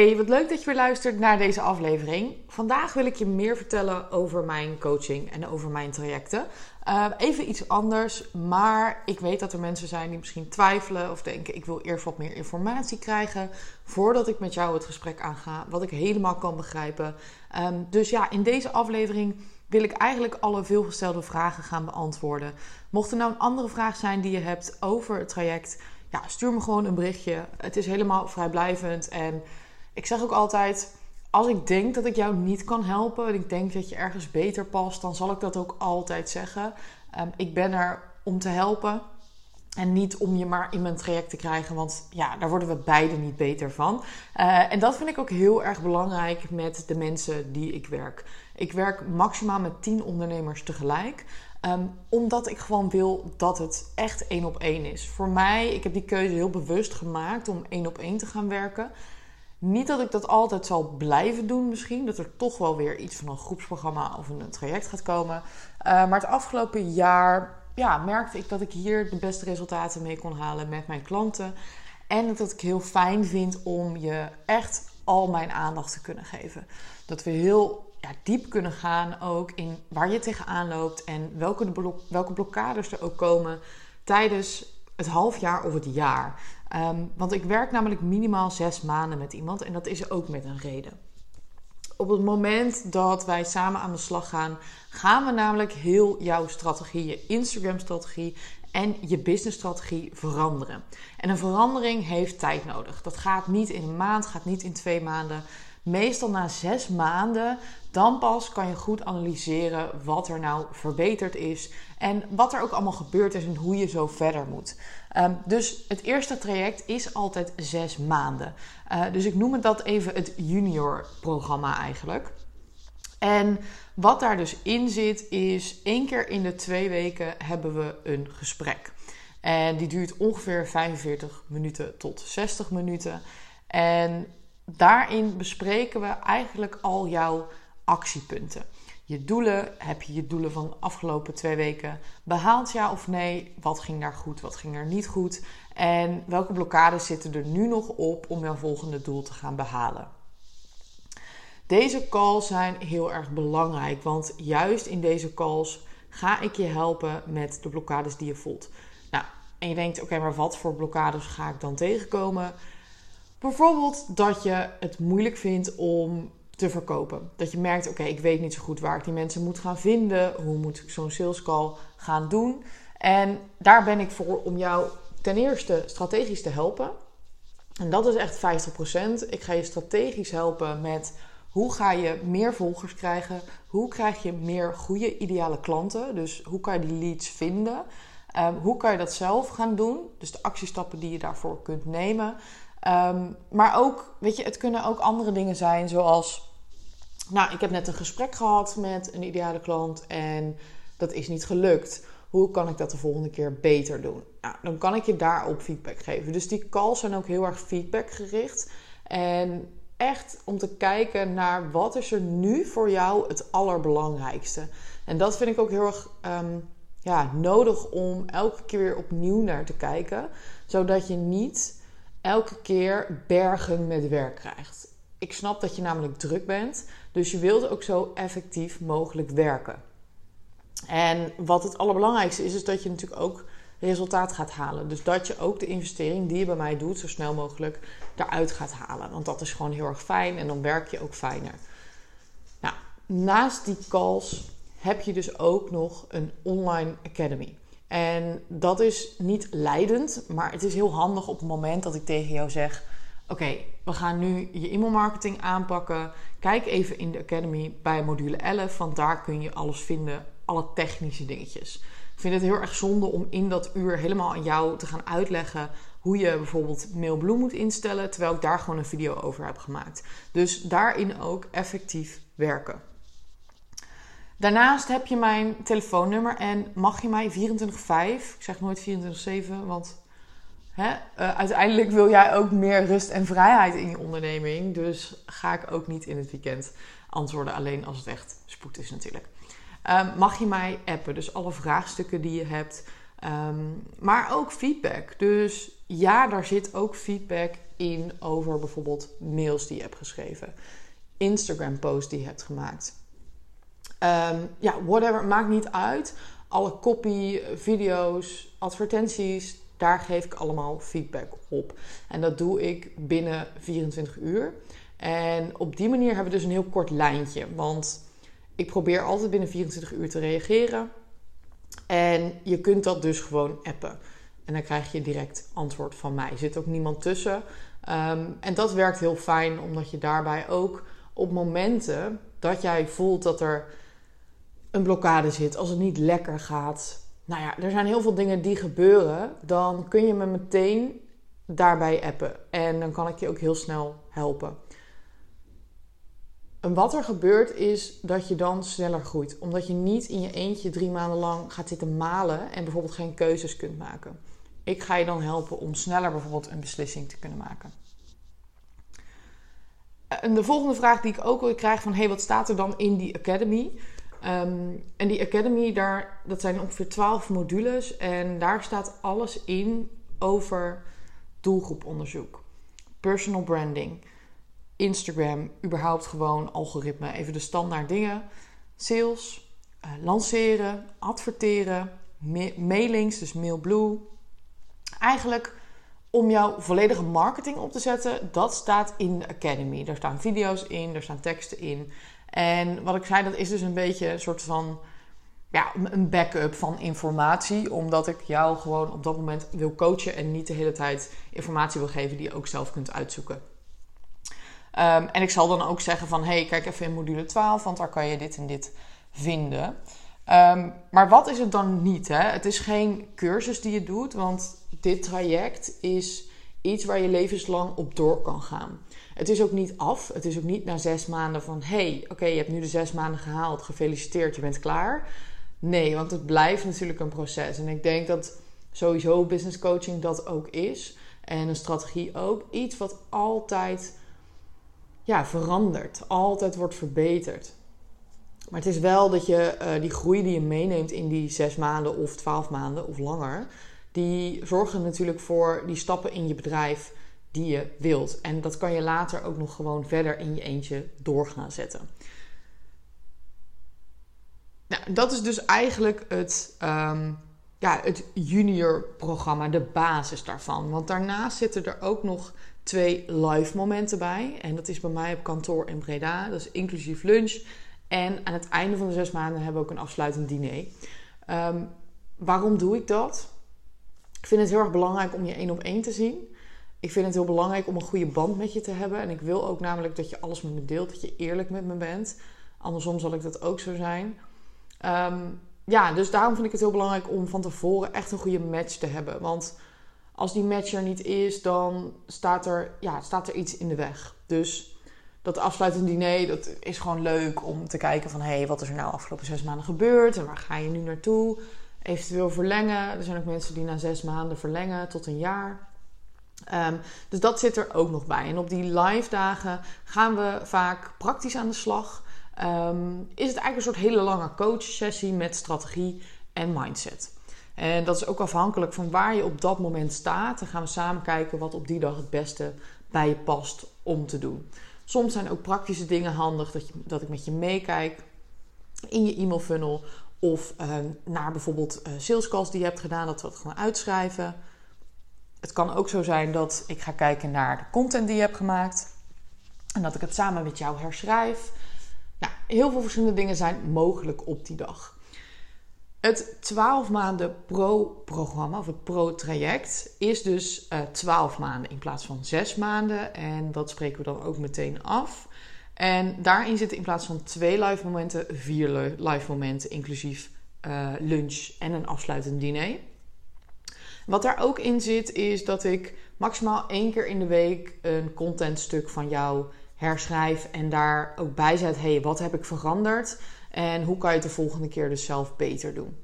Hey, wat leuk dat je weer luistert naar deze aflevering. Vandaag wil ik je meer vertellen over mijn coaching en over mijn trajecten. Uh, even iets anders, maar ik weet dat er mensen zijn die misschien twijfelen of denken: ik wil eerst wat meer informatie krijgen voordat ik met jou het gesprek aanga, wat ik helemaal kan begrijpen. Um, dus ja, in deze aflevering wil ik eigenlijk alle veelgestelde vragen gaan beantwoorden. Mocht er nou een andere vraag zijn die je hebt over het traject, ja, stuur me gewoon een berichtje. Het is helemaal vrijblijvend en ik zeg ook altijd: als ik denk dat ik jou niet kan helpen, en ik denk dat je ergens beter past, dan zal ik dat ook altijd zeggen. Ehm, ik ben er om te helpen. En niet om je maar in mijn traject te krijgen, want ja, daar worden we beide niet beter van. Uh, en dat vind ik ook heel erg belangrijk met de mensen die ik werk. Ik werk maximaal met 10 ondernemers tegelijk. Um, omdat ik gewoon wil dat het echt één op één is. Voor mij, ik heb die keuze heel bewust gemaakt om één op één te gaan werken. Niet dat ik dat altijd zal blijven doen, misschien. Dat er toch wel weer iets van een groepsprogramma of een traject gaat komen. Uh, maar het afgelopen jaar ja, merkte ik dat ik hier de beste resultaten mee kon halen met mijn klanten. En dat ik heel fijn vind om je echt al mijn aandacht te kunnen geven. Dat we heel ja, diep kunnen gaan ook in waar je tegenaan loopt en welke, blok welke blokkades er ook komen tijdens het half jaar of het jaar. Um, want ik werk namelijk minimaal zes maanden met iemand en dat is ook met een reden. Op het moment dat wij samen aan de slag gaan, gaan we namelijk heel jouw strategie, je Instagram-strategie en je business-strategie veranderen. En een verandering heeft tijd nodig. Dat gaat niet in een maand, gaat niet in twee maanden. Meestal na zes maanden, dan pas kan je goed analyseren wat er nou verbeterd is en wat er ook allemaal gebeurd is en hoe je zo verder moet. Um, dus het eerste traject is altijd zes maanden. Uh, dus ik noem het dat even het junior programma eigenlijk. En wat daar dus in zit, is één keer in de twee weken hebben we een gesprek. En die duurt ongeveer 45 minuten tot 60 minuten. En daarin bespreken we eigenlijk al jouw actiepunten. Je doelen, heb je je doelen van de afgelopen twee weken behaald, ja of nee? Wat ging daar goed, wat ging er niet goed? En welke blokkades zitten er nu nog op om jouw volgende doel te gaan behalen? Deze calls zijn heel erg belangrijk, want juist in deze calls ga ik je helpen met de blokkades die je voelt. Nou, en je denkt, oké, maar wat voor blokkades ga ik dan tegenkomen? Bijvoorbeeld dat je het moeilijk vindt om te verkopen. Dat je merkt, oké, ik weet niet zo goed waar ik die mensen moet gaan vinden. Hoe moet ik zo'n sales call gaan doen? En daar ben ik voor om jou ten eerste strategisch te helpen. En dat is echt 50%. Ik ga je strategisch helpen met hoe ga je meer volgers krijgen? Hoe krijg je meer goede ideale klanten? Dus hoe kan je die leads vinden? Um, hoe kan je dat zelf gaan doen? Dus de actiestappen die je daarvoor kunt nemen. Um, maar ook, weet je, het kunnen ook andere dingen zijn, zoals nou, ik heb net een gesprek gehad met een ideale klant en dat is niet gelukt. Hoe kan ik dat de volgende keer beter doen? Nou, dan kan ik je daarop feedback geven. Dus die calls zijn ook heel erg feedback gericht. En echt om te kijken naar wat is er nu voor jou het allerbelangrijkste. En dat vind ik ook heel erg um, ja, nodig om elke keer weer opnieuw naar te kijken. Zodat je niet elke keer bergen met werk krijgt. Ik snap dat je namelijk druk bent. Dus je wilt ook zo effectief mogelijk werken. En wat het allerbelangrijkste is, is dat je natuurlijk ook resultaat gaat halen. Dus dat je ook de investering die je bij mij doet, zo snel mogelijk daaruit gaat halen. Want dat is gewoon heel erg fijn en dan werk je ook fijner. Nou, naast die calls heb je dus ook nog een online academy. En dat is niet leidend, maar het is heel handig op het moment dat ik tegen jou zeg: Oké, we gaan nu je e-mailmarketing aanpakken. Kijk even in de Academy bij module 11, want daar kun je alles vinden, alle technische dingetjes. Ik vind het heel erg zonde om in dat uur helemaal aan jou te gaan uitleggen hoe je bijvoorbeeld mailbloem moet instellen, terwijl ik daar gewoon een video over heb gemaakt. Dus daarin ook effectief werken. Daarnaast heb je mijn telefoonnummer en mag je mij 24-5, ik zeg nooit 24-7, want Uh, uiteindelijk wil jij ook meer rust en vrijheid in je onderneming. Dus ga ik ook niet in het weekend antwoorden, alleen als het echt spoed is natuurlijk. Um, mag je mij appen? Dus alle vraagstukken die je hebt. Ehm, maar ook feedback. Dus ja, daar zit ook feedback in over bijvoorbeeld mails die je hebt geschreven, Instagram-posts die je hebt gemaakt. Um, ja, whatever, maakt niet uit. Alle copy, video's, advertenties, daar geef ik allemaal feedback op. En dat doe ik binnen 24 uur. En op die manier hebben we dus een heel kort lijntje. Want ik probeer altijd binnen 24 uur te reageren. En je kunt dat dus gewoon appen. En dan krijg je direct antwoord van mij. Er zit ook niemand tussen. Ehm, en dat werkt heel fijn, omdat je daarbij ook op momenten dat jij voelt dat er een blokkade zit, als het niet lekker gaat. Nou ja, er zijn heel veel dingen die gebeuren. Dan kun je me meteen daarbij appen. En dan kan ik je ook heel snel helpen. En wat er gebeurt is dat je dan sneller groeit. Omdat je niet in je eentje drie maanden lang gaat zitten malen en bijvoorbeeld geen keuzes kunt maken. Ik ga je dan helpen om sneller bijvoorbeeld een beslissing te kunnen maken. En de volgende vraag die ik ook wil krijgen van... hey, wat staat er dan in die academy? Ehm, en die academy, daar, dat zijn ongeveer 12 modules. En daar staat alles in over doelgroeponderzoek. Personal branding. Instagram, überhaupt gewoon algoritme. Even de standaard dingen. Sales, uh, lanceren, adverteren, mailings, dus MailBlue. Eigenlijk om jouw volledige marketing op te zetten, dat staat in de Academy. Daar staan video's in, daar staan teksten in. En wat ik zei, dat is dus een beetje een soort van ja, een backup van informatie. Omdat ik jou gewoon op dat moment wil coachen en niet de hele tijd informatie wil geven die je ook zelf kunt uitzoeken. Ehm, en ik zal dan ook zeggen van, hey, kijk even in module 12, want daar kan je dit en dit vinden. Ehm, maar wat is het dan niet? Hè? Het is geen cursus die je doet, want dit traject is iets waar je levenslang op door kan gaan. Het is ook niet af. Het is ook niet na zes maanden van: hey, oké, je hebt nu de zes maanden gehaald, gefeliciteerd, je bent klaar. Nee, want het blijft natuurlijk een proces. En ik denk dat sowieso business coaching dat ook is. En een strategie ook. Iets wat altijd ja, verandert, altijd wordt verbeterd. Maar het is wel dat je uh, die groei die je meeneemt in die zes maanden of twaalf maanden of langer, die zorgen natuurlijk voor die stappen in je bedrijf die je wilt. En dat kan je later ook nog gewoon verder in je eentje door gaan zetten. Nou, dat is dus eigenlijk het, um, ja, het junior programma, de basis daarvan. Want daarnaast zitten er ook nog twee live momenten bij. En dat is bij mij op kantoor in Breda. Dat is inclusief lunch. En aan het einde van de zes maanden hebben we ook een afsluitend diner. Um, waarom doe ik dat? Ik vind het heel erg belangrijk om je één op één te zien. Ik vind het heel belangrijk om een goede band met je te hebben. En ik wil ook namelijk dat je alles met me deelt, dat je eerlijk met me bent. Andersom zal ik dat ook zo zijn. Um, ja, dus daarom vind ik het heel belangrijk om van tevoren echt een goede match te hebben. Want als die match er niet is, dan staat er, ja, staat er iets in de weg. Dus dat afsluitend diner, dat is gewoon leuk om te kijken van... hé, hey, wat is er nou afgelopen zes maanden gebeurd en waar ga je nu naartoe? Eventueel verlengen. Er zijn ook mensen die na zes maanden verlengen tot een jaar. Um, dus dat zit er ook nog bij. En op die live dagen gaan we vaak praktisch aan de slag. Um, is het eigenlijk een soort hele lange coach sessie met strategie en mindset. En dat is ook afhankelijk van waar je op dat moment staat. Dan gaan we samen kijken wat op die dag het beste bij je past om te doen. Soms zijn ook praktische dingen handig dat, dat ik met je meekijk in je e-mail funnel. Of uh, naar bijvoorbeeld uh, sales calls die je hebt gedaan, dat we het gewoon uitschrijven. Het kan ook zo zijn dat ik ga kijken naar de content die je hebt gemaakt. En dat ik het samen met jou herschrijf. Nou, heel veel verschillende dingen zijn mogelijk op die dag. Het 12 maanden pro-programma, of het pro-traject, is dus uh, eh, 12 maanden in plaats van 6 maanden. En dat spreken we dan ook meteen af. En daarin zitten in plaats van twee live momenten, vier live momenten, inclusief uh, lunch en een afsluitend diner. Wat daar ook in zit, is dat ik maximaal één keer in de week een contentstuk van jou herschrijf en daar ook bij zet: hey, wat heb ik veranderd? En hoe kan je het de volgende keer dus zelf beter doen?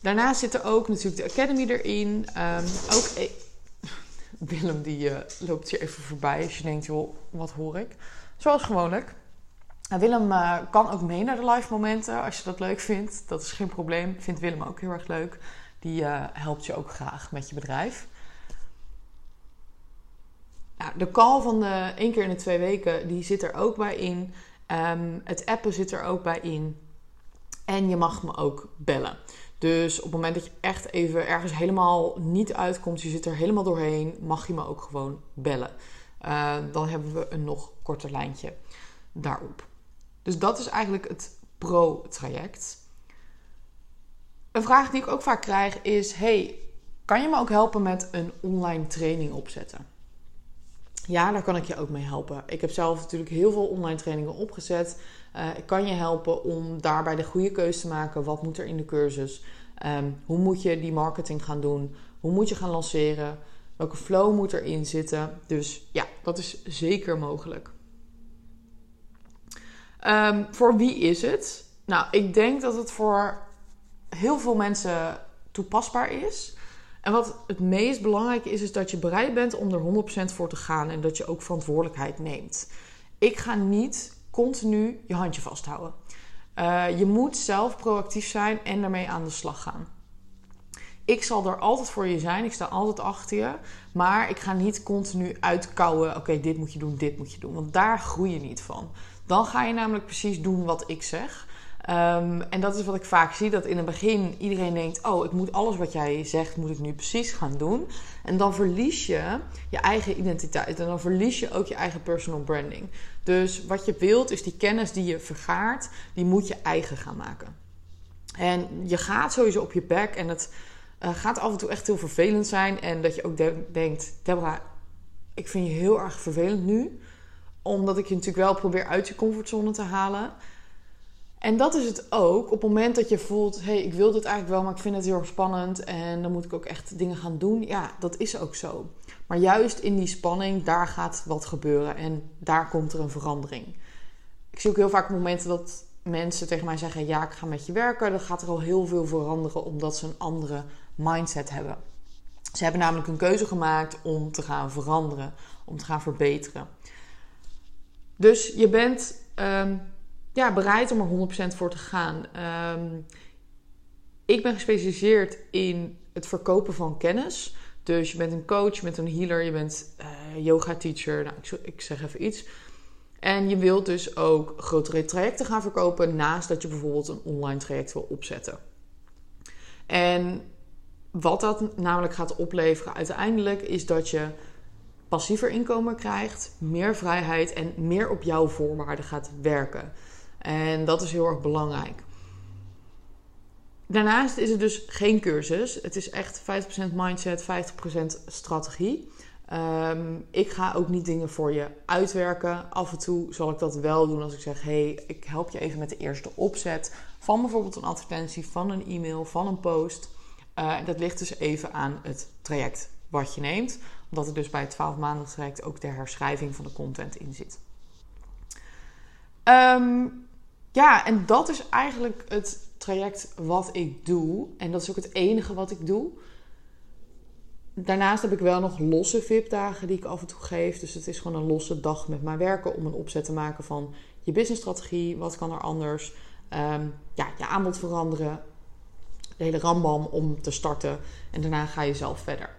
Daarnaast zit er ook natuurlijk de Academy erin. Um, ook e- Willem die uh, loopt hier even voorbij als je denkt, joh, wat hoor ik? Zoals gewoonlijk. Willem uh, kan ook mee naar de live momenten als je dat leuk vindt. Dat is geen probleem. Vindt Willem ook heel erg leuk. Die uh, helpt je ook graag met je bedrijf. Nou, de call van de één keer in de twee weken, die zit er ook bij in. Um, het appen zit er ook bij in. En je mag me ook bellen. Dus op het moment dat je echt even ergens helemaal niet uitkomt, je zit er helemaal doorheen, mag je me ook gewoon bellen. Uh, dan hebben we een nog korter lijntje daarop. Dus dat is eigenlijk het pro-traject. Een vraag die ik ook vaak krijg is: Hey, kan je me ook helpen met een online training opzetten? Ja, daar kan ik je ook mee helpen. Ik heb zelf natuurlijk heel veel online trainingen opgezet. Uh, ik kan je helpen om daarbij de goede keuze te maken. Wat moet er in de cursus? Um, hoe moet je die marketing gaan doen? Hoe moet je gaan lanceren? Welke flow moet erin zitten? Dus ja, dat is zeker mogelijk. Um, voor wie is het? Nou, ik denk dat het voor heel veel mensen toepasbaar is. En wat het meest belangrijke is, is dat je bereid bent om er 100% voor te gaan en dat je ook verantwoordelijkheid neemt. Ik ga niet continu je handje vasthouden. Uh, je moet zelf proactief zijn en daarmee aan de slag gaan. Ik zal er altijd voor je zijn. Ik sta altijd achter je. Maar ik ga niet continu uitkouwen. Oké, dit moet je doen, dit moet je doen. Want daar groei je niet van. Dan ga je namelijk precies doen wat ik zeg. Um, en dat is wat ik vaak zie, dat in het begin iedereen denkt... oh, ik moet alles wat jij zegt, moet ik nu precies gaan doen. En dan verlies je je eigen identiteit. En dan verlies je ook je eigen personal branding. Dus wat je wilt, is die kennis die je vergaart... die moet je eigen gaan maken. En je gaat sowieso op je bek en het uh, gaat af en toe echt heel vervelend zijn. En dat je ook de denkt, Deborah, ik vind je heel erg vervelend nu. Omdat ik je natuurlijk wel probeer uit je comfortzone te halen... En dat is het ook. Op het moment dat je voelt, hey, ik wil dit eigenlijk wel, maar ik vind het heel erg spannend en dan moet ik ook echt dingen gaan doen. Ja, dat is ook zo. Maar juist in die spanning, daar gaat wat gebeuren en daar komt er een verandering. Ik zie ook heel vaak momenten dat mensen tegen mij zeggen: Ja, ik ga met je werken. Dan gaat er al heel veel veranderen omdat ze een andere mindset hebben. Ze hebben namelijk een keuze gemaakt om te gaan veranderen, om te gaan verbeteren. Dus je bent. Ehm, ja, bereid om er 100% voor te gaan. Um, ik ben gespecialiseerd in het verkopen van kennis. Dus je bent een coach, je bent een healer, je bent uh, yoga teacher. Nou, ik, ik, zeg even iets. En je wilt dus ook grotere trajecten gaan verkopen naast dat je bijvoorbeeld een online traject wil opzetten. En wat dat namelijk gaat opleveren uiteindelijk is dat je passiever inkomen krijgt, meer vrijheid en meer op jouw voorwaarden gaat werken. En dat is heel erg belangrijk. Daarnaast is het dus geen cursus. Het is echt 50% mindset, 50% strategie. Um, ik ga ook niet dingen voor je uitwerken. Af en toe zal ik dat wel doen als ik zeg: hey, ik help je even met de eerste opzet van bijvoorbeeld een advertentie, van een e-mail, van een post. Uh, dat ligt dus even aan het traject wat je neemt, omdat er dus bij het 12 maanden traject ook de herschrijving van de content in zit. Um, ja, en dat is eigenlijk het traject wat ik doe. En dat is ook het enige wat ik doe. Daarnaast heb ik wel nog losse VIP-dagen die ik af en toe geef. Dus het is gewoon een losse dag met mijn werken om een opzet te maken van je businessstrategie. Wat kan er anders? Um, ja, je aanbod veranderen. De hele rambam om te starten. En daarna ga je zelf verder.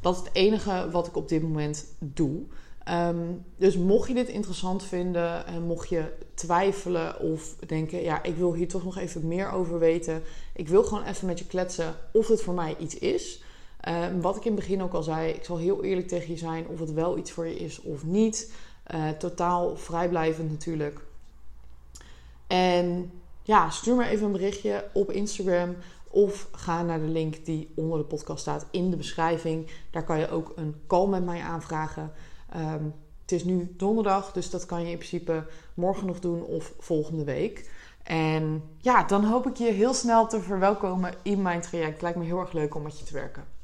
Dat is het enige wat ik op dit moment doe. Um, dus mocht je dit interessant vinden en mocht je twijfelen of denken, ja, ik wil hier toch nog even meer over weten. Ik wil gewoon even met je kletsen of het voor mij iets is. Um, wat ik in het begin ook al zei, ik zal heel eerlijk tegen je zijn of het wel iets voor je is of niet. Uh, totaal vrijblijvend natuurlijk. En ja, stuur me even een berichtje op Instagram of ga naar de link die onder de podcast staat in de beschrijving. Daar kan je ook een call met mij aanvragen. Um, het is nu donderdag, dus dat kan je in principe morgen nog doen of volgende week. En ja, dan hoop ik je heel snel te verwelkomen in mijn traject. Het lijkt me heel erg leuk om met je te werken.